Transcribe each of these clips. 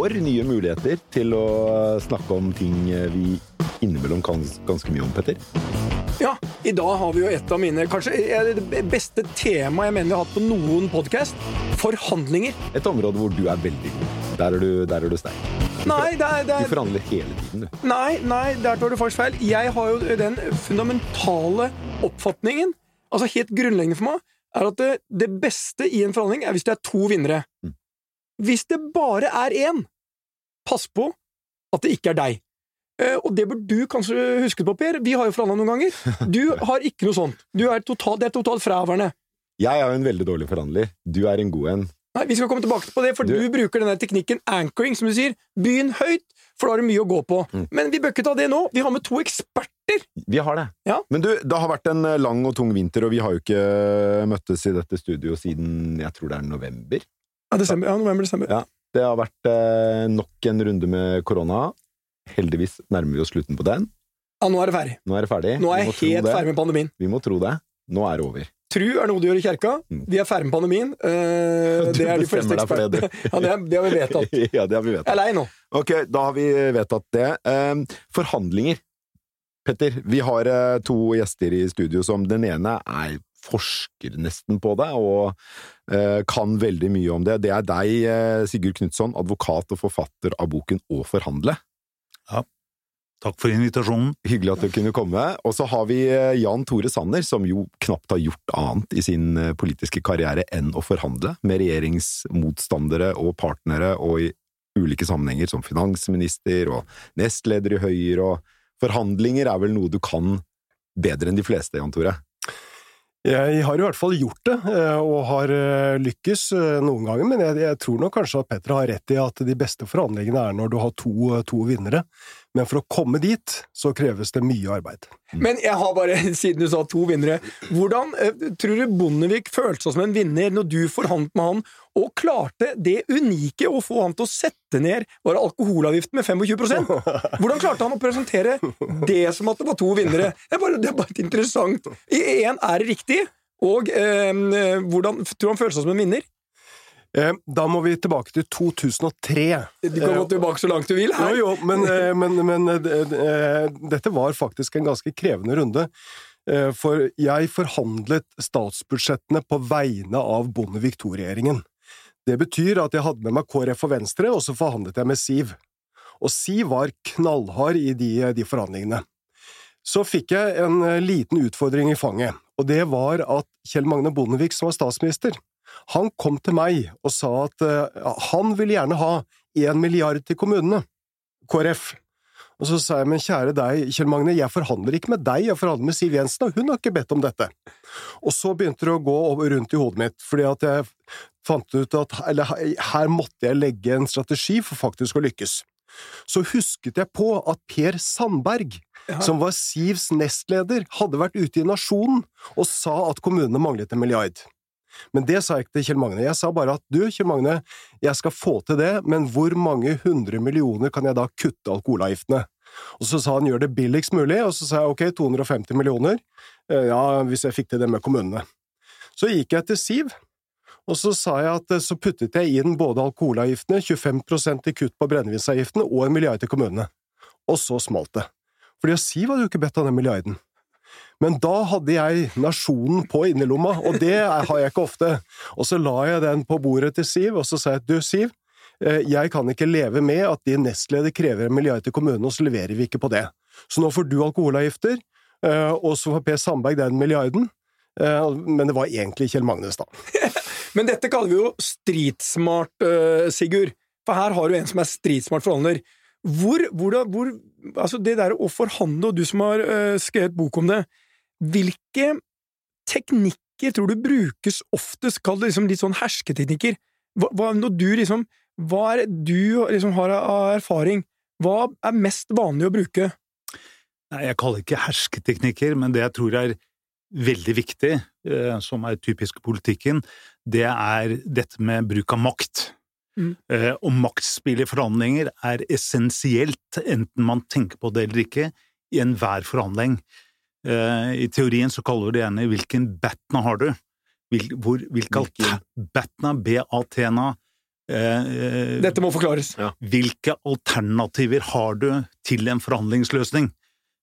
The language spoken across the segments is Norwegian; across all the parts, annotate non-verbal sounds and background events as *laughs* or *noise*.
får nye muligheter til å snakke om ting vi innimellom kan ganske mye om, Petter. Ja, i dag har vi jo et av mine kanskje det beste temaet jeg mener vi har hatt på noen podkast. Forhandlinger. Et område hvor du er veldig god. Der er du, der er du sterk. Nei, det er, det er, Du forhandler hele tiden, du. nei, nei, der tar du faktisk feil. Jeg har jo den fundamentale oppfatningen, altså helt grunnleggende for meg, er at det, det beste i en forhandling er hvis det er to vinnere. Hvis det bare er én, pass på at det ikke er deg. Eh, og det bør du kanskje huske på, Per. Vi har jo forhandla noen ganger. *laughs* Du har ikke noe sånt. Du er totalt, det er totalt fraværende. Jeg er jo en veldig dårlig forhandler. Du er en god en. Nei, Vi skal komme tilbake på det, for du, Du- bruker denne teknikken anchoring, som du sier. Begynn høyt, for da har du mye å gå på. Mm. Men vi bør ikke ta det nå. Vi har med to eksperter. Vi har det. Ja. Men du, det har vært en lang og tung vinter, og vi har jo ikke møttes i dette studioet siden jeg tror det er november. Ja, desember, ja november, desember. Ja. Det har vært eh, nok en runde med korona. Heldigvis nærmer vi oss slutten på den. Ja, nå er det ferdig. Nå er det ferdig. Nå er jeg helt ferdig med pandemien. Vi må tro det. Nå er det over. Tru er noe du gjør i kjerka. Mm. Vi er ferdig med pandemien. Eh, *laughs* det er de fleste eksperter. det. *laughs* Ja, det, det har vi vedtatt. *laughs* ja, det har vi Jeg er lei nå. Ok, da har vi vedtatt det. Eh, forhandlinger. Petter, vi har uh, to gjester i studio som den ene er forsker nesten på det, og eh, kan veldig mye om det. Det er deg, eh, Sigurd Knutson, advokat og forfatter av boken Å forhandle. Takk for invitasjonen. Hyggelig at du kunne komme. Og så har vi eh, Jan Tore Sanner, som jo knapt har gjort annet i sin eh, politiske karriere enn å forhandle med regjeringsmotstandere og partnere, og i ulike sammenhenger som finansminister og nestleder i Høyre, og forhandlinger er vel noe du kan bedre enn de fleste, Jan Tore? Jeg har i hvert fall gjort det, eh, og har eh, lykkes eh, noen ganger, men jeg, jeg tror nok kanskje at Petter har rett i at de beste forhandlingene er når du har to, to vinnere. Men for å komme dit, så kreves det mye arbeid. Men jeg har bare, *laughs* siden du sa to vinnere Hvordan eh, tror du Bondevik følte seg som en vinner når du forhandlet med han, og klarte det unike å få han til å sette ned bare alkoholavgiften med 25% *laughs* Hvordan klarte han å presentere det som at det var to vinnere? Det er bare, det er bare interessant. I én er det riktig, og eh, hvordan tror du han følte seg som en vinner? Eh, Da må vi tilbake til 2003. Du kan gå tilbake så langt du vil. Jo, Her. jo, men, eh, men, men eh, eh, dette var faktisk en ganske krevende runde. Eh, For jeg forhandlet statsbudsjettene på vegne av Bondevik II-regjeringen. Det betyr at jeg hadde med meg KrF og Venstre, og så forhandlet jeg med Siv. Og Siv var knallhard i de, de forhandlingene. Så fikk jeg en eh, liten utfordring i fanget, og det var at Kjell Magne Bondevik, som var statsminister, han kom til meg og sa at eh, han ville gjerne ha én milliard til kommunene, KrF. Og så sa jeg, men kjære deg, Kjell Magne, jeg forhandler ikke med deg, jeg forhandler med Siv Jensen, og hun har ikke bedt om dette. Og så begynte det å gå rundt i hodet mitt, fordi at jeg fant ut at eller, her måtte jeg legge en strategi for faktisk å lykkes. Så husket jeg på at Per Sandberg, Ja. som var Sivs nestleder, hadde vært ute i Nasjonen og sa at kommunene manglet en milliard. Men det sa jeg ikke til Kjell Magne. Jeg sa bare at du, Kjell Magne, jeg skal få til det, men hvor mange hundre millioner kan jeg da kutte alkoholavgiftene? Og så sa han gjør det billigst mulig, og så sa jeg ok, 250 millioner, Eh, ja, hvis jeg fikk til det med kommunene. Så gikk jeg til Siv, og så sa jeg at eh, så puttet jeg inn både alkoholavgiftene, 25% i kutt på brennevinsavgiftene og en milliard til kommunene. Og så smalt det. Fordi Siv hadde jo ikke bedt om den milliarden. Men da hadde jeg nasjonen på innerlomma, og det har jeg ikke ofte. Og så la jeg den på bordet til Siv, og så sa jeg du, Siv, eh, jeg kan ikke leve med at din nestleder krever en milliard til kommunen, og så leverer vi ikke på det. Så nå får du alkoholavgifter, eh, og så får Per Sandberg den milliarden. Eh, Men det var egentlig Kjell Magnes, da. *laughs* Men dette kaller vi jo streetsmart, eh, Sigurd. For her har du en som er streetsmart forhandler. Hvor, hvor, hvor Altså, det der å forhandle, og du som har skrevet bok om det, hvilke teknikker tror du brukes oftest? Kall det liksom litt sånn hersketeknikker. Hva, hva, når du liksom Hva er det du liksom har av erfaring? Hva er mest vanlig å bruke? Nei, jeg kaller det ikke hersketeknikker, men det jeg tror er veldig viktig, eh, som er typisk politikken, det er dette med bruk av makt. Mm. Eh, og maktspill i forhandlinger er essensielt, enten man tenker på det eller ikke, i enhver forhandling. Eh, I teorien så kaller vi det gjerne 'hvilken batna har du'? Hvil, hvor, hvilke batna, B-A-T-na, Eh, Dette må forklares. hvilke alternativer har du til en forhandlingsløsning?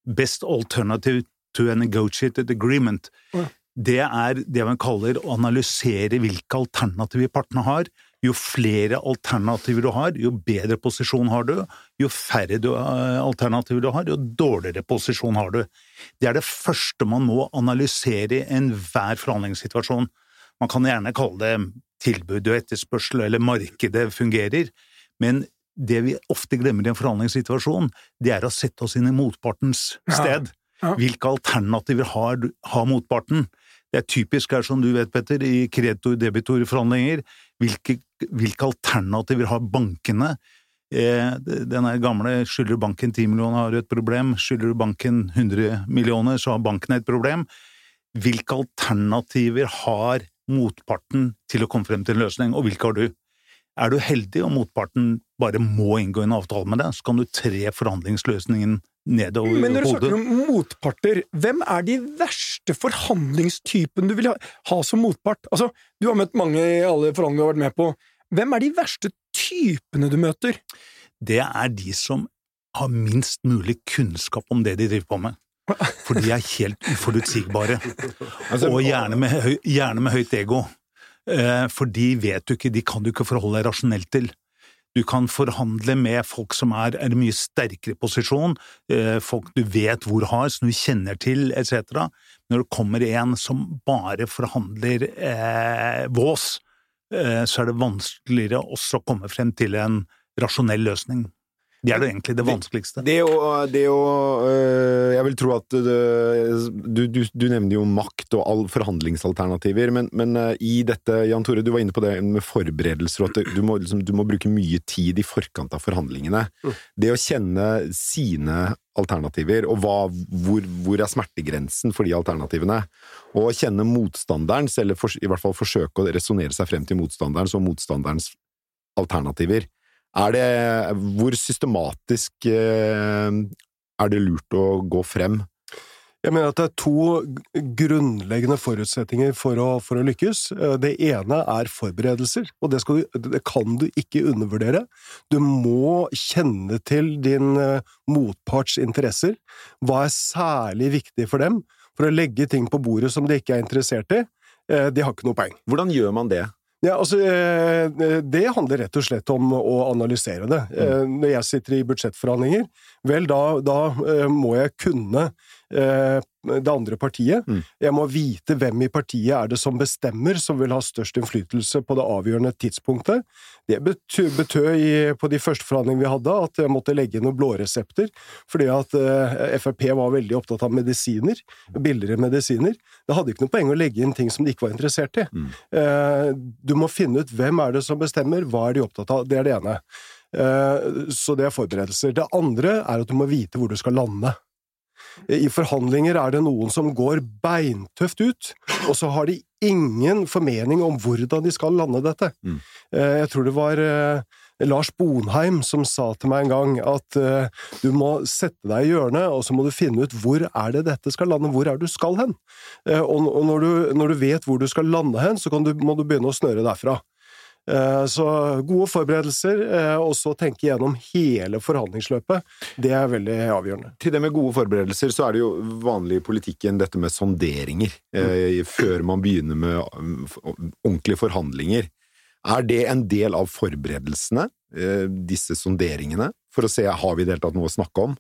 Best alternative to a negotiated agreement. Ja. Det er det man kaller å analysere hvilke alternativer partene har. Jo flere alternativer du har, jo bedre posisjon har du. Jo færre du, eh, alternativer du har, jo dårligere posisjon har du. Det er det første man må analysere i enhver forhandlingssituasjon. Man kan gjerne kalle det tilbud og etterspørsel, eller markedet fungerer, men det vi ofte glemmer i en forhandlingssituasjon, det er å sette oss inn i motpartens sted. Ja. Hvilke alternativer har, har motparten? Det er typisk her, som du vet, Petter, i kreditor-debitor-forhandlinger. Hvilke, hvilke alternativer har bankene? Eh, den gamle 'skylder du banken 10 millioner, har du et problem', 'skylder du banken 100 millioner, så har banken et problem'. Hvilke alternativer har motparten til å komme frem til en løsning, og hvilke har du? Er du heldig og motparten bare må inngå en avtale med deg, så kan du tre forhandlingsløsningen nedover Men når du snakker om motparter, hvem er de verste forhandlingstypene du vil ha, ha som motpart? Altså, du har møtt mange i alle forhandlinger du har vært med på. Hvem er de verste typene du møter? Det er de som har minst mulig kunnskap om det de driver på med. For de er helt uforutsigbare. Altså, Og gjerne med, høy, gjerne med høyt ego. Eh, for de vet du ikke, de kan du ikke forholde deg rasjonelt til. Du kan forhandle med folk som er, er i mye sterkere posisjon, eh, folk du vet hvor har, som du kjenner til, etc. Når det kommer en som bare forhandler eh, vås, eh, så er det vanskeligere også å komme frem til en rasjonell løsning. Det er jo egentlig det vanskeligste. Det det å øh, Jeg vil tro at det, du, du, du nevner jo makt og all forhandlingsalternativer, men, men øh, i dette, Jan Tore, du var inne på det med forberedelser, og at du må, liksom, du må bruke mye tid i forkant av forhandlingene. Det å kjenne sine alternativer, og hva, hvor, hvor er smertegrensen for de alternativene, og kjenne motstanderens, eller for, i hvert fall forsøke å resonnere seg frem til motstanderens og motstanderens alternativer. Er det, hvor systematisk eh, er det lurt å gå frem? Jeg mener at det er to grunnleggende forutsetninger for å, for å lykkes. Eh, Det ene er forberedelser, og det, du, det kan du ikke undervurdere. Du må kjenne til din eh, motparts interesser. Hva er særlig viktig for dem? For å legge ting på bordet som de ikke er interessert i, de har ikke noe poeng. Hvordan gjør man det? Ja, altså, eh, Det handler rett og slett om å analysere det. Eh, Når jeg sitter i budsjettforhandlinger, vel, da, da eh, må jeg kunne eh, det andre partiet. Mm. Jeg må vite hvem i partiet er det som bestemmer, som vil ha størst innflytelse på det avgjørende tidspunktet. Det betød, på de første forhandlingene vi hadde, at jeg måtte legge inn noen blåresepter, fordi at eh, Frp var veldig opptatt av medisiner, billigere medisiner. Det hadde ikke noe poeng å legge inn ting som de ikke var interessert i. Mm. Eh, du må finne ut hvem er det som bestemmer, hva er de opptatt av. Det er det ene. Eh, Så det er forberedelser. Det andre er at du må vite hvor du skal lande. I forhandlinger er det noen som går beintøft ut, og så har de ingen formening om hvordan de skal lande dette. Mm. Eh, Jeg tror det var eh, Lars Bonheim som sa til meg en gang at du må sette deg i hjørnet, og så må du finne ut hvor er det dette skal lande, hvor er det du skal hen. Og når du, når du vet hvor du skal lande hen, så kan du, må du begynne å snøre derfra. Eh, Så gode forberedelser, eh, og så tenke gjennom hele forhandlingsløpet, det er veldig avgjørende. Til det med gode forberedelser, så er det jo vanlig i politikken dette med sonderinger Mm. før man begynner med ordentlige forhandlinger. Er det en del av forberedelsene, disse sonderingene, for å se har vi i det hele tatt noe å snakke om?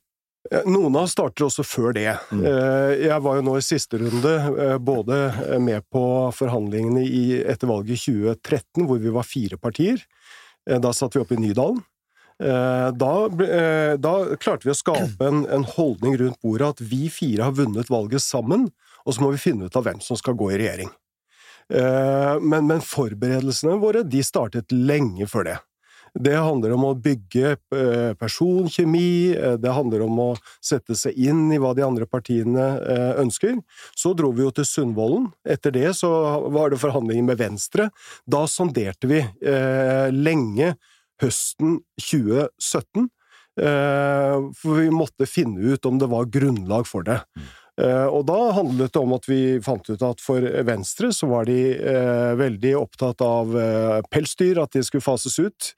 Eh, Noen av oss starter også før det. Mm. Eh, Jeg var jo nå i siste runde eh, både med på forhandlingene i, etter valget i 2013, hvor vi var fire partier. Da satt vi oppe i Nydalen. Da, da klarte vi å skape en, en holdning rundt bordet at vi fire har vunnet valget sammen, og så må vi finne ut av hvem som skal gå i regjering. Men, men forberedelsene våre de startet lenge før det. Det handler om å bygge eh, personkjemi, eh, det handler om å sette seg inn i hva de andre partiene eh, ønsker. Så dro vi jo til Sundvolden. Etter det så var det forhandlinger med Venstre. Da sonderte vi lenge høsten 2017. eh, For vi måtte finne ut om det var grunnlag for det. Eh, og da handlet det om at vi fant ut at for Venstre så var de eh, veldig opptatt av eh, pelsdyr, at de skulle fases ut,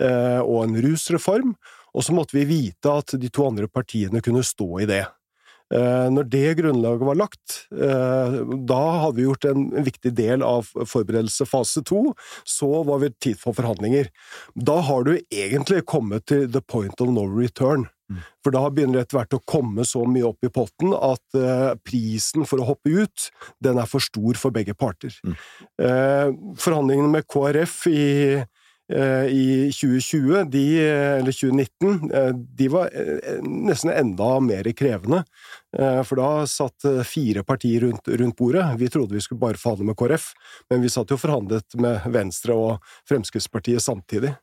eh, og en rusreform. Og så måtte vi vite at de to andre partiene kunne stå i det. Eh, når det grunnlaget var lagt, eh, da hadde vi gjort en viktig del av forberedelse fase to, så var vi tid for forhandlinger. Da har du egentlig kommet til the point of no return. For da begynner det etter hvert å komme så mye opp i potten at uh, prisen for å hoppe ut, den er for stor for begge parter. Mm. Uh, forhandlingene med KrF i Eh, i 2020, de, eller 2019, eh, de var eh, nesten enda mer krevende. For da satt fire partier rundt, rundt, bordet. Vi trodde vi skulle bare forhandle med KrF, men vi satt jo forhandlet med Venstre og Fremskrittspartiet samtidig.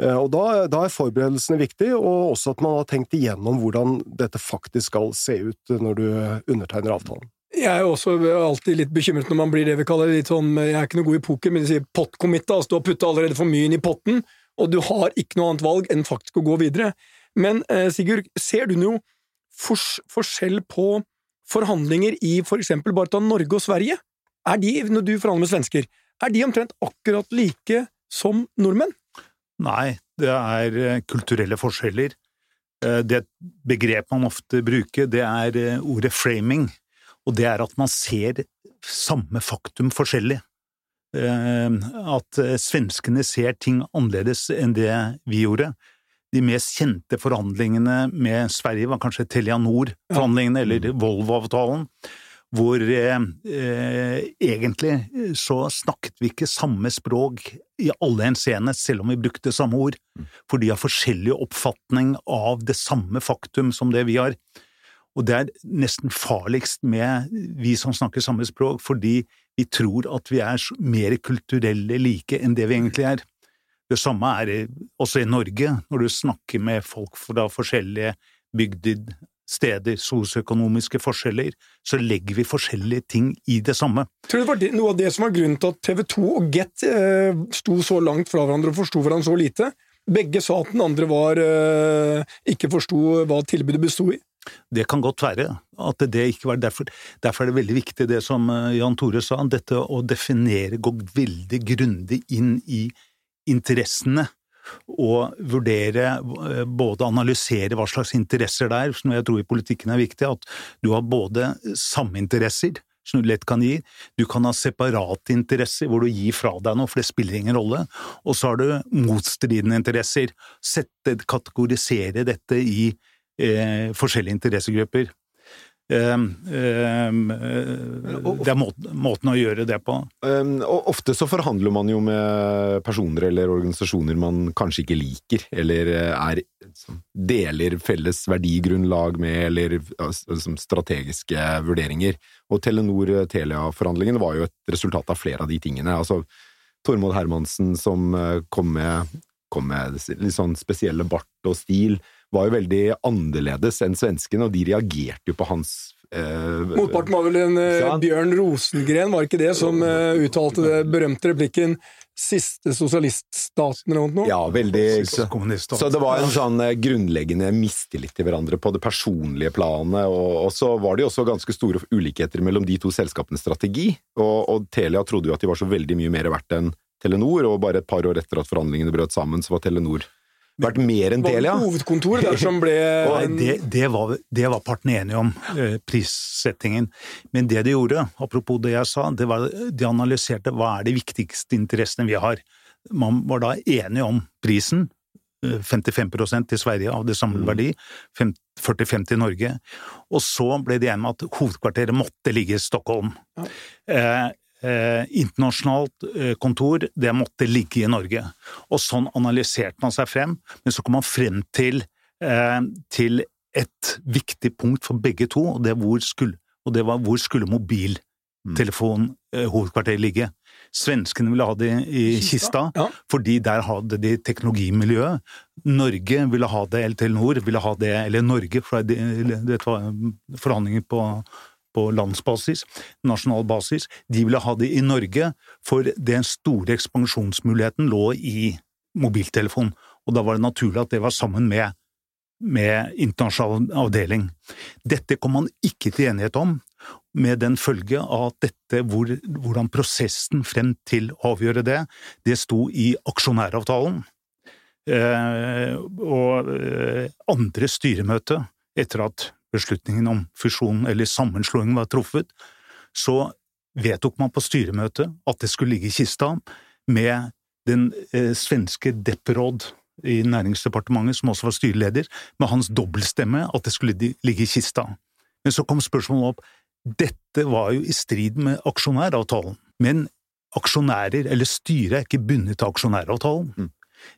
Og da, da, er forberedelsene viktig, og også at man har tenkt igjennom hvordan dette faktisk skal se ut når du undertegner avtalen. Jeg er jo også alltid litt bekymret når man blir det vi kaller litt sånn Jeg er ikke noe god i poker, men de sier pot-committa, altså du har putta allerede for mye inn i potten, og du har ikke noe annet valg enn faktisk å gå videre. Men eh, Sigurd, ser du noe fors forskjell på forhandlinger i for eksempel bare ta Norge og Sverige? Er de, når du forhandler med svensker, er de omtrent akkurat like som nordmenn? Nei, det er eh, kulturelle forskjeller. Eh, det begrep man ofte bruker, det er eh, ordet framing og det er at man ser samme faktum forskjellig. At svenskene ser ting annerledes enn det vi gjorde. De mest kjente forhandlingene med Sverige var kanskje Telia Nord-forhandlingene, eller Volvo-avtalen, hvor eh, eh, egentlig så snakket vi ikke samme språk i alle henseende, selv om vi brukte samme ord, for de har forskjellig oppfatning av det samme faktum som det vi har. Og det er nesten farligst med vi som snakker samme språk, fordi vi tror at vi er mer kulturelle like enn det vi egentlig er. Det samme er også i Norge, når du snakker med folk fra forskjellige bygder, steder, sosioøkonomiske forskjeller, så legger vi forskjellige ting i det samme. Tror du det var noe av det som var grunnen til at TV 2 og Get eh, sto så langt fra hverandre og forsto hverandre så lite? Begge sa at den andre var, eh, ikke forsto hva tilbudet bestod i. Det kan godt være at det ikke var derfor. Derfor er det veldig viktig det som eh, Jan Tore sa, dette å definere, gå veldig grundig inn i interessene. Og vurdere, eh, både analysere hva slags interesser det er, som jeg tror i politikken er viktig, at du har både saminteresser, som du lett kan gi, du kan ha separate interesser hvor du gir fra deg noe, for det spiller ingen rolle, og så har du motstridende interesser. Sette, kategorisere dette i eh, forskjellige interessegrupper. Um, um, det er måten, å gjøre det på. Um, og ofte så forhandler man jo med personer eller organisasjoner man kanskje ikke liker, eller er, deler felles verdigrunnlag med, eller altså, strategiske vurderinger. Og Telenor-Telia-forhandlingene var jo et resultat av flere av de tingene. Altså, Tormod Hermansen som kom med, kom med litt sånn spesielle bart og stil var jo veldig annerledes enn svenskene, og de reagerte jo på hans eh, Motparten var vel en eh, Bjørn Rosengren, var ikke det, som eh, uttalte det berømte replikken 'siste sosialiststaten' eller noe? Ja, veldig. Så det var en sånn eh, grunnleggende mistillit til hverandre på det personlige planet, og, og, så var det jo også ganske store ulikheter mellom de to selskapenes strategi, og, og Telia trodde jo at de var så veldig mye mer verdt enn Telenor, og bare et par år etter at forhandlingene brøt sammen, så var Telenor vært mer enn Telia. Var det hovedkontoret der som ble *laughs* det, det, var, det var partene enige om, eh, prissettingen. Men det de gjorde, apropos det jeg sa, det var de analyserte hva er de viktigste interessene vi har. Man var da enige om prisen. 55 eh, til Sverige av det samlede mm. verdi, 40-50 til Norge. Og så ble de enige om at hovedkvarteret måtte ligge i Stockholm. Ja. Eh, eh, internasjonalt eh, kontor, det måtte ligge i Norge. Og sånn analyserte man seg frem, men så kom man frem til, eh, til et viktig punkt for begge to, og det, skulle, og det var hvor skulle mobiltelefonhovedkvarteret eh, ligge. Svenskene ville ha det i Kista, ja. fordi der hadde de teknologimiljøet. Norge ville ha det, eller Telenor ville ha det, eller Norge, for det, det var forhandlinger på på landsbasis, nasjonal basis. De ville ha det i Norge, for den store ekspansjonsmuligheten lå i mobiltelefon. Og da var det naturlig at det var sammen med med internasjonal avdeling. Dette kom man ikke til enighet om, med den følge at dette, hvor, hvordan prosessen frem til å avgjøre det, det sto i aksjonæravtalen. Eh, og eh, andre styremøte, etter at beslutningen om fusjonen eller sammenslåingen var truffet, så vedtok man på styremøtet at det skulle ligge i kista med den eh, svenske Depperåd i Næringsdepartementet, som også var styreleder, med hans dobbeltstemme at det skulle ligge i kista. Men så kom spørsmålet opp dette var jo i strid med aksjonæravtalen, men aksjonærer eller styret er ikke bundet til aksjonæravtalen. Mm.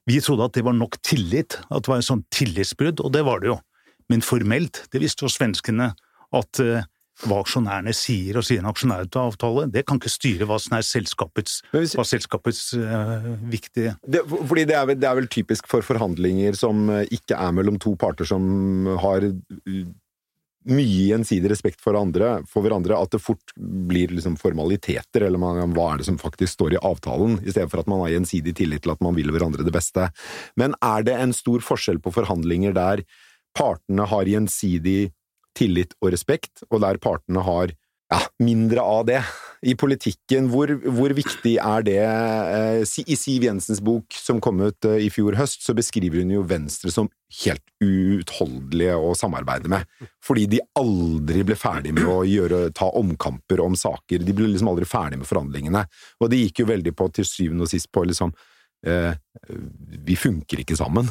Vi trodde at det var nok tillit, at det var en sånn tillitsbrudd, og det var det jo. Men formelt, det visste jo svenskene, at uh, hva aksjonærene sier og sier en aksjonæravtale, det kan ikke styre hva som er selskapets, hvis, selskapets øh, viktige det, Fordi det er, vel, det er, vel, typisk for forhandlinger som eh, ikke er mellom to parter som har mye gjensidig respekt for, andre, for hverandre, at det fort blir liksom formaliteter, eller man, hva er det som faktisk står i avtalen, i stedet for at man har gjensidig tillit til at man vil hverandre det beste. Men er det en stor forskjell på forhandlinger der partene har gjensidig tillit og respekt, og der partene har ja, mindre av det. I politikken, hvor, hvor viktig er det eh, I Siv Jensens bok som kom ut eh, i fjor høst, så beskriver hun jo Venstre som helt uutholdelige å samarbeide med. Fordi de aldri ble ferdig med å gjøre, ta omkamper om saker. De ble liksom aldri ferdig med forhandlingene. Og det gikk jo veldig på, til syvende og sist, på liksom eh, Vi funker ikke sammen.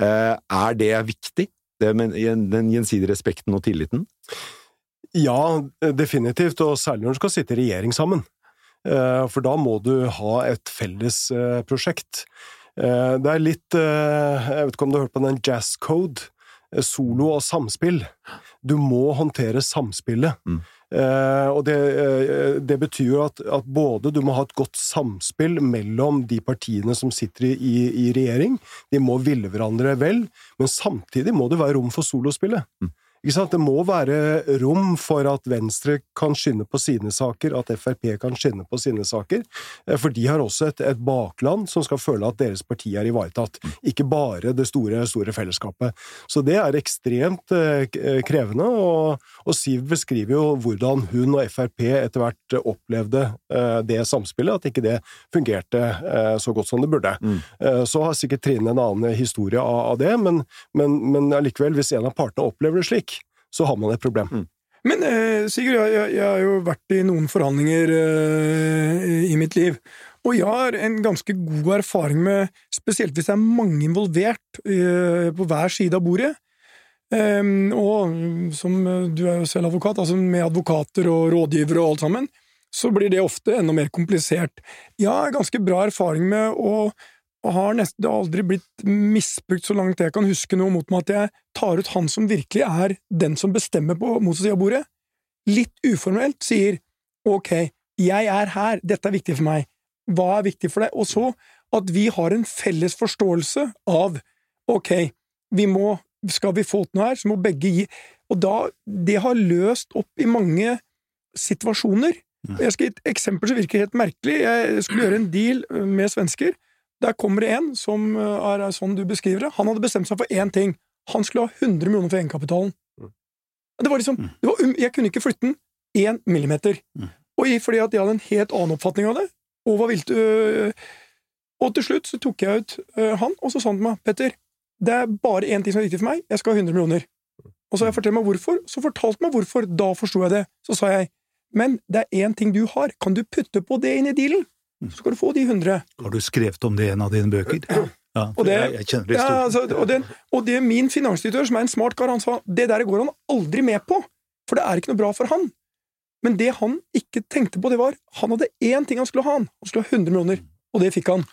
Eh, er det viktig? Det med den gjensidige respekten og tilliten? Ja, definitivt, og særlig når du skal sitte i regjering sammen. Eh, for da må du ha et felles eh, prosjekt. Det er litt Jeg vet ikke om du har hørt på den jazz code? Solo og samspill. Du må håndtere samspillet. Mm. Og det, det, betyr jo at, at, både du må ha et godt samspill mellom de partiene som sitter i, i regjering, de må ville hverandre vel, men samtidig må det være rom for solospillet. Mm. Det må være rom for at Venstre kan skynde på sine saker, at Frp kan skynde på sine saker. Eh, for de har også et, et bakland som skal føle at deres parti er ivaretatt. Ikke bare det store, store fellesskapet. Så det er ekstremt eh, krevende, og, og Siv beskriver jo hvordan hun og Frp etter hvert opplevde eh, det samspillet, at ikke det fungerte så godt som det burde. Mm. Så har sikkert Trine en annen historie av, det, men, men, men allikevel, hvis en av partene opplever det slik, så har man et problem. Mm. Men eh, Sigurd, jeg, jeg, har jo vært i noen forhandlinger eh, i mitt liv, og jeg har en ganske god erfaring med, spesielt hvis det er mange involvert eh, på hver side av bordet, ehm, og som du er jo selv advokat, altså med advokater og rådgivere og alt sammen, så blir det ofte enda mer komplisert. Jeg har ganske bra erfaring med å og har nesten aldri blitt misbrukt så langt jeg kan huske noe mot meg at jeg tar ut han som virkelig er den som bestemmer på motsatt av bordet, litt uformelt sier ok, jeg er her, dette er viktig for meg, hva er viktig for deg, og så at vi har en felles forståelse av ok, vi må, skal vi få til noe her, så må begge gi, og da, det har løst opp i mange situasjoner. Jeg skal gi et eksempel som virker helt merkelig. Jeg skulle gjøre en deal med svensker. Der kommer det en som eh, er sånn du beskriver det. Han hadde bestemt seg for én ting. Han skulle ha 100 millioner for egenkapitalen. Mm. Det var liksom, mm. det var, um, Jeg kunne ikke flytte den én millimeter. Mm. Og fordi at jeg hadde en helt annen oppfatning av det, og var vilt øh, Og til slutt så tok jeg ut øh, han, og så sa han til meg Petter, det er bare én ting som er viktig for meg, jeg skal ha 100 millioner. Og så jeg fortalt meg hvorfor, så fortalte meg hvorfor, da forsto jeg det. Så sa jeg, men det er én ting du har, kan du putte på det inn i dealen? Så skal du få de 100. Har du skrevet om det i en av dine bøker? Ja. ja og, det, jeg, jeg det ja, altså, og, det, og det min finansdirektør, som er en smart kar, han sa det der går han aldri med på, for det er ikke noe bra for han. Men det han ikke tenkte på, det var han hadde én ting han skulle ha, han. Skulle ha 100 millioner, og det fikk han.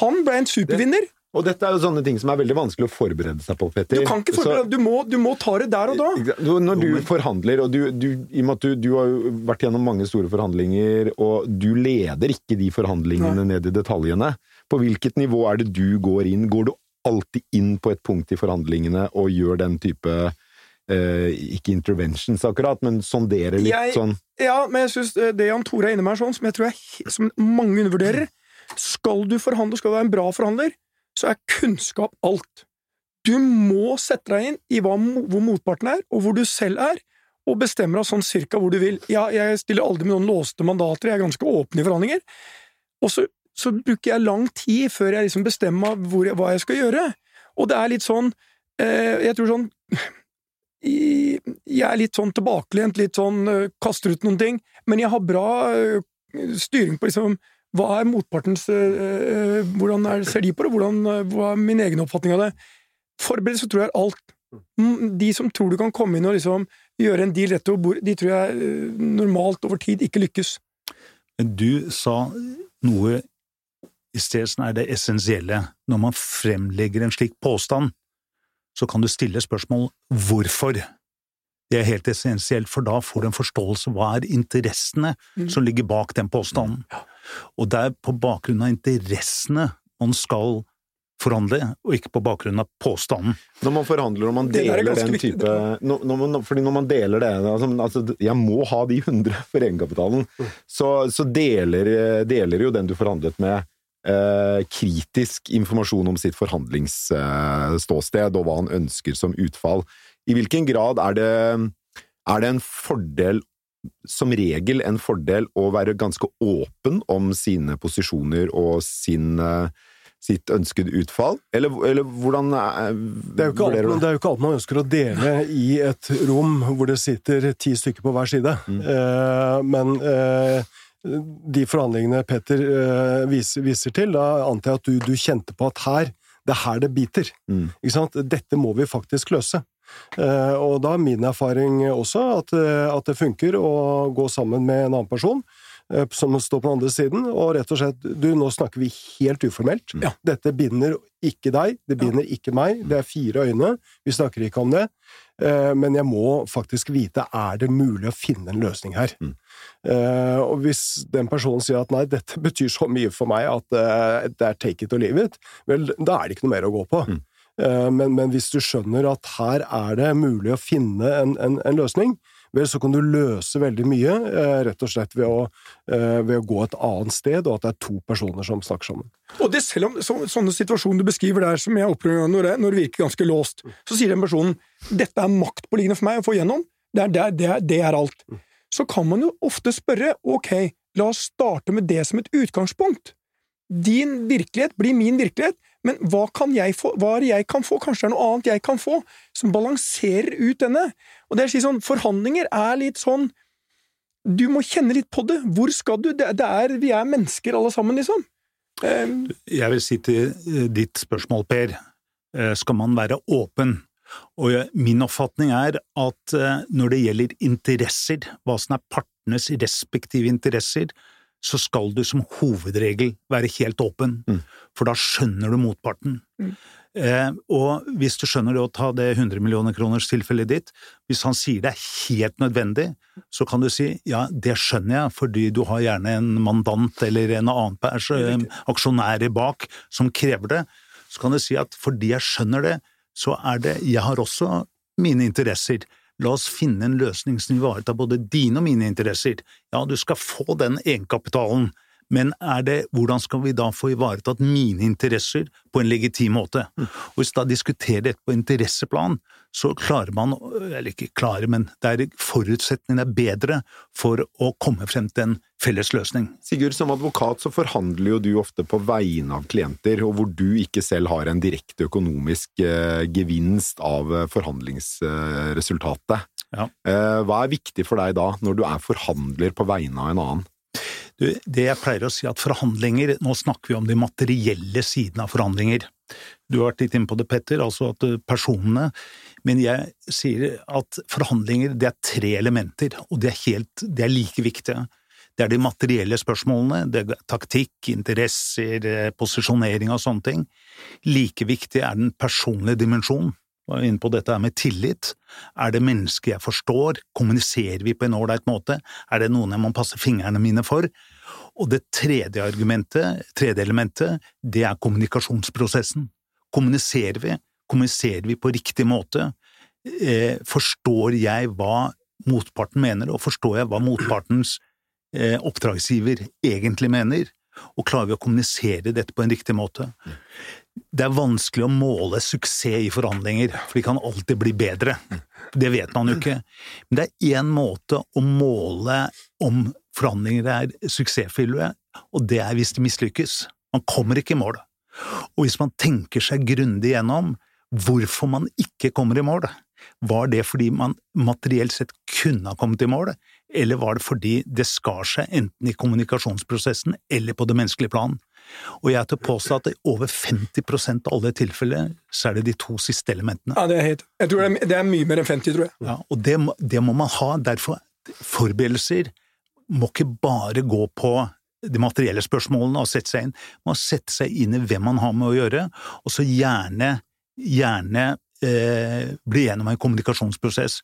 Han ble en supervinner. Og dette er jo sånne ting som er veldig vanskelig å forberede seg på, Petter. Du kan ikke forberede deg, du, må, du må ta det der og da. Når du forhandler, og du, du, i og med at du, du, har vært gjennom mange store forhandlinger, og du leder ikke de forhandlingene Nei. ned i detaljene, på hvilket nivå er det du går inn? Går du alltid inn på et punkt i forhandlingene og gjør den type Uh, ikke interventions akkurat, men sondere litt jeg, sånn Ja, men jeg syns det Jan Tore er inne med, er sånn, som jeg tror jeg, som mange undervurderer. Skal du forhandle, skal du være en bra forhandler, så er kunnskap alt. Du må sette deg inn i hva, hvor motparten er, og hvor du selv er, og bestemmer deg sånn cirka hvor du vil. Ja, jeg stiller aldri med noen låste mandater, jeg er ganske åpen i forhandlinger. Og så, så bruker jeg lang tid før jeg liksom bestemmer hvor, hva jeg skal gjøre. Og det er litt sånn eh, Jeg tror sånn Jeg er litt sånn tilbakelent, litt sånn eh, kaster ut noen ting, men jeg har bra eh, styring på liksom hva er motpartens øh, Hvordan er, ser de på det? Hvordan, hva er min egen oppfatning av det? Forberedelse tror jeg alt. De som tror du kan komme inn og liksom gjøre en deal rett over bordet, de tror jeg øh, normalt over tid ikke lykkes. Men du sa noe i sted som er det essensielle. Når man fremlegger en slik påstand, så kan du stille spørsmål hvorfor. Det er helt essensielt, for da får du en forståelse hva er interessene mm. som ligger bak den påstanden. Og det er på bakgrunn av interessene man skal forhandle, og ikke på bakgrunn av påstanden. Når man forhandler og man deler den type når, når man, fordi når man deler det altså, altså, Jeg må ha de 100 for egenkapitalen. Mm. Så, så deler, deler, jo den du forhandlet med, eh, kritisk informasjon om sitt forhandlingsståsted eh, og hva han ønsker som utfall. I hvilken grad er det, er det en fordel som regel en fordel å være ganske åpen om sine posisjoner og sin, eh, sitt ønskede utfall? Eller, eller hvordan eh, det er, alt, det er jo ikke alt man ønsker å dele i et rom hvor det sitter ti stykker på hver side. Mm. Eh, men eh, de forhandlingene Petter eh, viser, viser, til, da antar jeg at du, du, kjente på at her, det er her det biter. Mm. Dette må vi faktisk løse. Eh, og da er min erfaring også at, eh, at det funker å gå sammen med en annen person eh, som står på den andre siden, og rett og slett Du, nå snakker vi helt uformelt. Ja. Dette binder ikke deg, det binder ja. ikke meg. Det er fire øyne, vi snakker ikke om det. Men jeg må faktisk vite er det mulig å finne en løsning her. Mm. Og hvis den personen sier at nei, dette *laughs* betyr så mye for meg at det er take it or leave it, vel, da er det ikke noe mer å gå på. Mm. Eh, men, men, hvis du skjønner at her er det mulig å finne en, en, en løsning, vel, så kan du løse veldig mye, eh, rett og slett ved å, eh, ved å, gå et annet sted, og at det er to personer som snakker sammen. Og det selv om så, sånne situasjoner du beskriver der, som jeg opplever når det, når det virker ganske låst, så sier den personen 'dette er maktpåliggende for meg å få igjennom', det er, det, er, det er alt. Så kan man jo ofte spørre 'ok, la oss starte med det som et utgangspunkt'. Din virkelighet blir min virkelighet, men hva kan jeg få, hva er det jeg kan få, kanskje det er noe annet jeg kan få, som balanserer ut denne? Og det er sånn, Forhandlinger er litt sånn Du må kjenne litt på det. Hvor skal du? Det, det er, vi er mennesker alle sammen, liksom. Um, jeg vil si til eh, ditt spørsmål, Per, eh, skal man være åpen? Og min oppfatning er at eh, når det gjelder interesser, hva som er partenes respektive interesser, så skal du som hovedregel være helt åpen, mm. for da skjønner du motparten. Mm. Eh, og hvis du skjønner det å ta det 100 millioner kroners tilfellet ditt, hvis han sier det er helt nødvendig, så kan du si ja, det skjønner jeg, fordi du har gjerne en mandant eller en annen pers, eh, aksjonær bak som krever det. Så kan du si at fordi jeg skjønner det, så er det Jeg har også mine interesser. La oss finne en løsning som ivaretar både dine og mine interesser. Ja, du skal få den egenkapitalen, men er det, hvordan skal vi da få ivaretatt mine interesser på en legitim måte? Mm. Og Hvis da diskuterer dette på interesseplan, så klarer man, eller ikke klarer, men der er forutsetningene er bedre for å komme frem til en felles løsning. Sigurd, som advokat så forhandler jo du ofte på vegne av klienter, og hvor du ikke selv har en direkte økonomisk eh, gevinst av eh, forhandlingsresultatet. Ja. Eh, hva er viktig for deg da, når du er forhandler på vegne av en annen? Det jeg pleier å si at forhandlinger, nå snakker vi om de materielle sidene av forhandlinger. Du har vært litt inne på det, Petter, altså at eh, personene Men jeg sier at forhandlinger, det er tre elementer, og det er helt, det er like viktige. Det er de materielle spørsmålene, det er taktikk, interesser, eh, posisjonering og sånne ting. Like viktig er den personlige dimensjonen inne på dette med tillit. Er det mennesker jeg forstår? Kommuniserer vi på en ålreit måte? Er det noen jeg må passe fingrene mine for? Og det tredje argumentet, tredje elementet, det er kommunikasjonsprosessen. Kommuniserer vi? Kommuniserer vi på riktig måte? Eh, forstår jeg hva motparten mener, og forstår jeg hva motpartens eh, oppdragsgiver egentlig mener? Og klarer vi å kommunisere dette på en riktig måte? Det er vanskelig å måle suksess i forhandlinger, for de kan alltid bli bedre. Det vet man jo ikke. Men det er én måte å måle om forhandlinger er suksessfulle, og det er hvis de mislykkes. Man kommer ikke i mål. Og hvis man tenker seg grundig gjennom hvorfor man ikke kommer i mål, var det fordi man materielt sett kunne ha kommet i mål, eller var det fordi det skar seg enten i kommunikasjonsprosessen eller på det menneskelige plan? Og jeg tør påstå at i over 50% av alle tilfeller så er det de to siste elementene. Ja, det er helt, jeg tror det er, det er mye mer enn 50, tror jeg. Ja, og det, det må man ha. Derfor forberedelser må ikke bare gå på de materielle spørsmålene og sette seg inn. Man må sette seg inn i hvem man har med å gjøre, og så gjerne, gjerne eh, bli gjennom en kommunikasjonsprosess.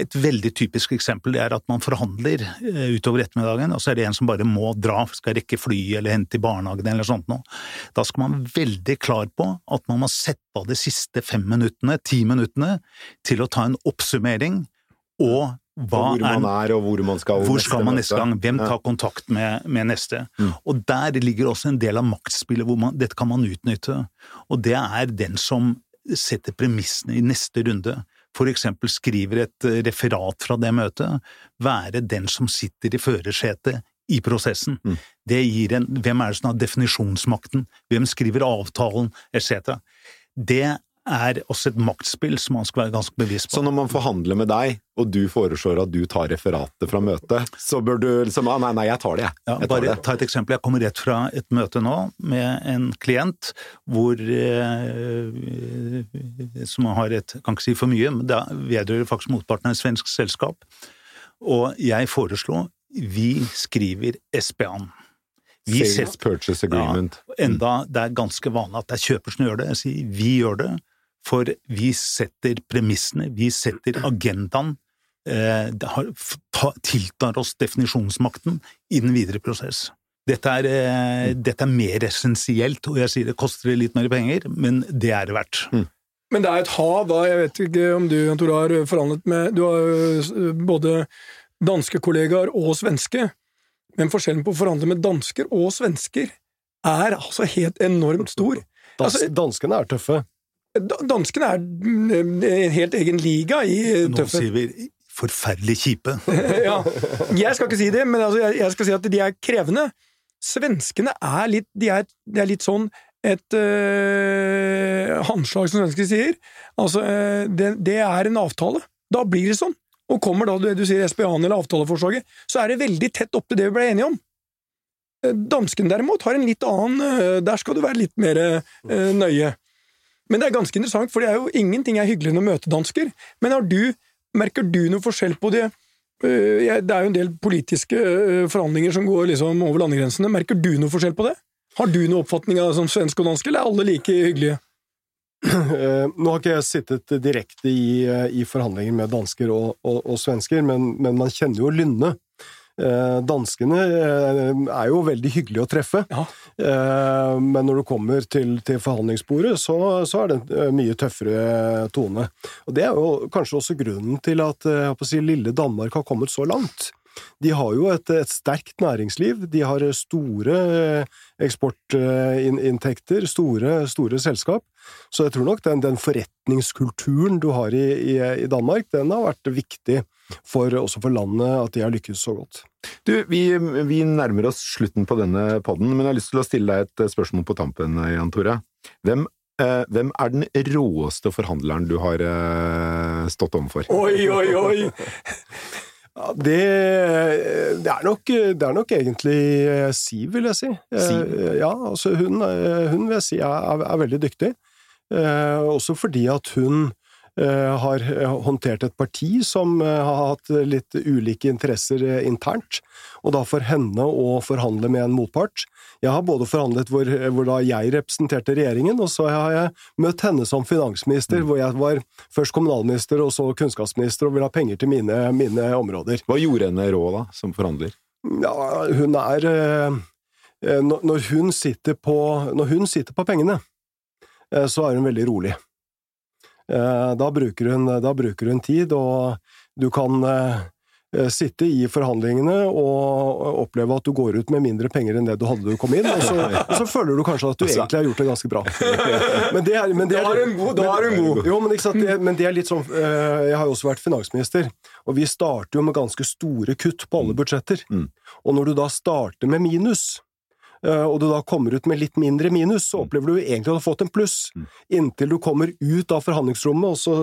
Et veldig typisk eksempel er at man forhandler eh, utover ettermiddagen, og så er det en som bare må dra, skal rekke fly eller hente i barnehagen eller sånt noe. Da skal man være veldig klar på at man må sette av de siste fem minuttene, ti minuttene, til å ta en oppsummering og hvor man er, og hvor man skal hvor skal man neste gang? Hvem tar kontakt med, med neste? Mm. Og der ligger også en del av maktspillet hvor man, dette kan man utnytte. Og det er den som setter premissene i neste runde. For eksempel skriver et eh, referat fra det møtet, være den som sitter i førersetet i prosessen. Mm. Det gir en Hvem er det som har definisjonsmakten? Hvem skriver avtalen, etc. Det er også et maktspill som man skal være ganske bevisst på. Så når man forhandler med deg, og du foreslår at du tar referatet fra møtet, så bør du liksom ah, Nei, nei, jeg tar det, jeg. Ja, jeg tar bare det. ta et eksempel. Jeg kommer rett fra et møte nå med en klient hvor eh, Som har et Kan ikke si for mye, men det vedrører faktisk motparten av et svensk selskap. Og jeg foreslo vi skriver SPA-en. Sales Purchase Agreement. Enda det er ganske vanlig at det er kjøper som gjør det. Jeg sier vi gjør det, for vi setter premissene, vi setter agendaen. Eh, har, ta, tiltar oss definisjonsmakten i den videre prosess. Dette er, eh, dette er mer essensielt, og jeg sier det koster litt mer penger, men det er det verdt. Men det er et hav, da. Jeg vet ikke om du, Jan Tore, har forhandlet med Du har jo både danske kollegaer og svenske. Men forskjellen på å forhandle med dansker og svensker er altså helt enormt stor. Dans, Altså- danskene er tøffe. Da- Danskene er mm, en helt egen liga i Nå sier vi forferdelig kjipe. *laughs* ja. Jeg skal ikke si det, men altså, jeg, skal si at de er krevende. Svenskene er litt De er, de er litt sånn et øh, håndslag, som svensker sier. Altså, øh, det, det er en avtale. Da blir det sånn. Og kommer da det du sier SPA-en eller avtaleforslaget, så er det veldig tett opp til det vi ble enige om. Eh, Dansken derimot har en litt annen Der skal du være litt mer øh, nøye. Men det er ganske interessant, for det er jo ingenting er hyggelig enn å møte dansker. Men du, merker du noe forskjell på det? Øh, Det er jo en del politiske øh, forhandlinger som går liksom over landegrensene. Merker du noe forskjell på det? Har du noen oppfatning av det som svensk og dansk, eller er alle like hyggelige? *clears throat* Eh, Nå har ikke jeg sittet direkte i, eh, i forhandlinger med dansker og, og, og svensker, men, men man kjenner jo lynnet. Eh, danskene eh, er jo veldig hyggelige å treffe, Ja. eh, men når du kommer til, til forhandlingsbordet, så, så er det en mye tøffere tone. Og Det er jo kanskje også grunnen til at si, lille Danmark har kommet så langt. De har jo et, et sterkt næringsliv, de har store eksportinntekter, store, store selskap. Så jeg tror nok den, den forretningskulturen du har i, i, i Danmark, den har vært viktig for, også for landet at de har lykkes så godt. Du, vi, vi nærmer oss slutten på denne podden, men jeg har lyst til å stille deg et spørsmål på tampen, Jan Tore. Hvem, eh, hvem er den råeste forhandleren du har eh, stått overfor? Oi, oi, oi! Ja, det, det, er nok, det er nok egentlig eh, Siv, vil jeg si. Eh, Siv? Ja, altså hun, eh, hun vil jeg si er, er, er veldig dyktig. Eh, også fordi at hun har håndtert et parti som eh, har hatt litt ulike interesser eh, internt, og da for henne å forhandle med en motpart. Jeg har både forhandlet hvor, hvor da jeg representerte regjeringen, og så har jeg møtt henne som finansminister, hvor jeg var først kommunalminister og så kunnskapsminister og ville ha penger til mine, mine områder. Hva gjorde henne rå, da, som forhandler? Ja, hun er eh, eh, når, hun sitter på, når hun sitter på pengene, eh, så er hun veldig rolig. Eh, da, bruker hun, da bruker hun tid, og du kan, eh, sitte i forhandlingene og oppleve at du går ut med mindre penger enn det du hadde da du kom inn, og så, og så føler du kanskje at du Altså- egentlig har gjort det ganske bra. Men det er, men det Da er hun god, da er hun god. Jo, men, sant, det, men det er litt sånn eh, Jeg har jo også vært finansminister, og vi starter jo med ganske store kutt på alle budsjetter. Mm. Og når du da starter med minus, og du da kommer ut med litt mindre minus, så opplever du egentlig at du har fått en pluss. Mm. Inntil du kommer ut av forhandlingsrommet, og så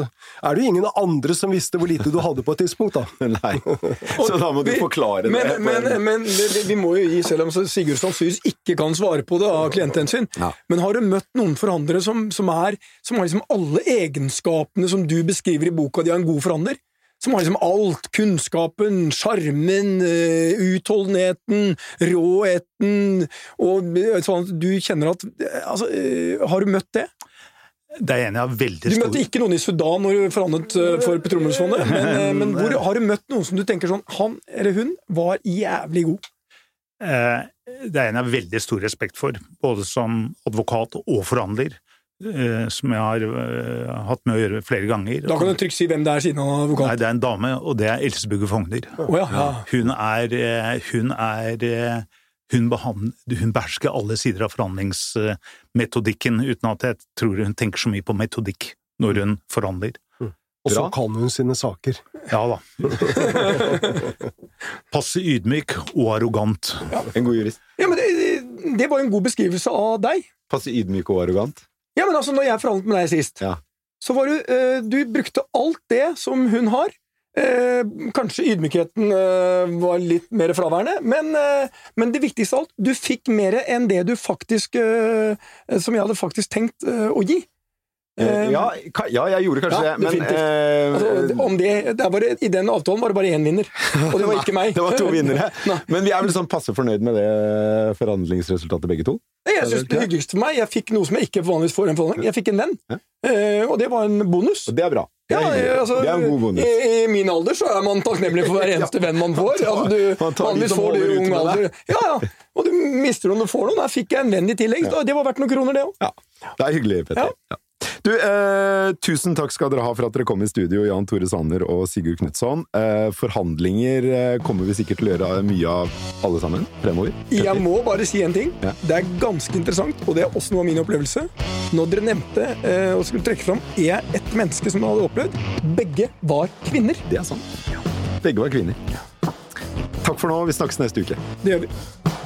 er det jo ingen andre som visste hvor lite du hadde på et tidspunkt, da. *laughs* Nei. *laughs* Så da må du forklare det. Men, men, men vi, vi må jo gi, selv om Sigurd sannsynligvis ikke kan svare på det av klienthensyn, Ja. men har du møtt noen forhandlere som, som, er, som har liksom alle egenskapene som du beskriver i boka di av en god forhandler? Som har liksom alt. Kunnskapen, sjarmen, eh, utholdenheten, råheten og eh, sånn at du kjenner at eh, Altså, har du møtt det? Det er en jeg har veldig Du stor møtte ikke noen i Sudan når du forhandlet for Petroleumsfondet, *laughs* men, men hvor, har du møtt noen som du tenker sånn Han eller hun var jævlig god? Det er en jeg har veldig stor respekt for, både som advokat og forhandler, som jeg har eh, hatt med å gjøre flere ganger. Da kan du trygt si hvem det er siden han er Nei, det er en dame, og det er Else Bugge Fogner. Oh, ja, ja. Hun er eh, Hun er eh, hun, hun behersker alle sider av forhandlingsmetodikken, uten at jeg tror hun tenker så mye på metodikk når hun forhandler. Og så kan hun sine saker. Ja da. *laughs* Passe ydmyk og arrogant. En god jurist. ja men det, det var jo en god beskrivelse av deg. Passe ydmyk og arrogant. Ja, men altså, når jeg forhandlet med deg sist, Ja. så var du eh, Du brukte alt det som hun har. Eh, kanskje ydmykheten eh, var litt mer fraværende, men, eh, men det viktigste av alt, du fikk mer enn det du faktisk eh, Som jeg hadde faktisk tenkt eh, å gi. Eh, Ja, ja, jeg gjorde kanskje ja, det, men eh, Altså, om det, det bare, I den avtalen var det bare én vinner, og det var *laughs* ikke meg. Det var to vinnere. *laughs* Men vi er vel sånn passe fornøyd med det forhandlingsresultatet, begge to? Jeg synes Det hyggeligste for meg, jeg fikk noe som jeg ikke vanligvis får en forhandling. Jeg fikk en venn, Ja. Eh, og det var en bonus. Og det er bra. Ja, altså, det er en god bonus. I, I min alder så er man takknemlig for hver *laughs* eneste venn man får. Altså, du, Man vanligvis får du i ung alder. Ja, ja. Og du mister om du får noen. Her fikk jeg en venn i tillegg. Det var verdt noen kroner, det òg. Ja, det er hyggelig, Petter. Ja. Du, eh, tusen takk skal dere ha for at dere kom i studio, Jan Tore Sanner og Sigurd Knutson. Eh, forhandlinger eh, kommer vi sikkert til å gjøre mye av alle sammen fremover. Jeg må bare si en ting. Ja. Det er ganske interessant, og det er også noe av min opplevelse. Når dere nevnte eh, og skulle trekke fram er et menneske som hadde opplevd, begge var kvinner. Det er sant. Begge var kvinner. Takk for nå, vi snakkes neste uke. Det gjør vi.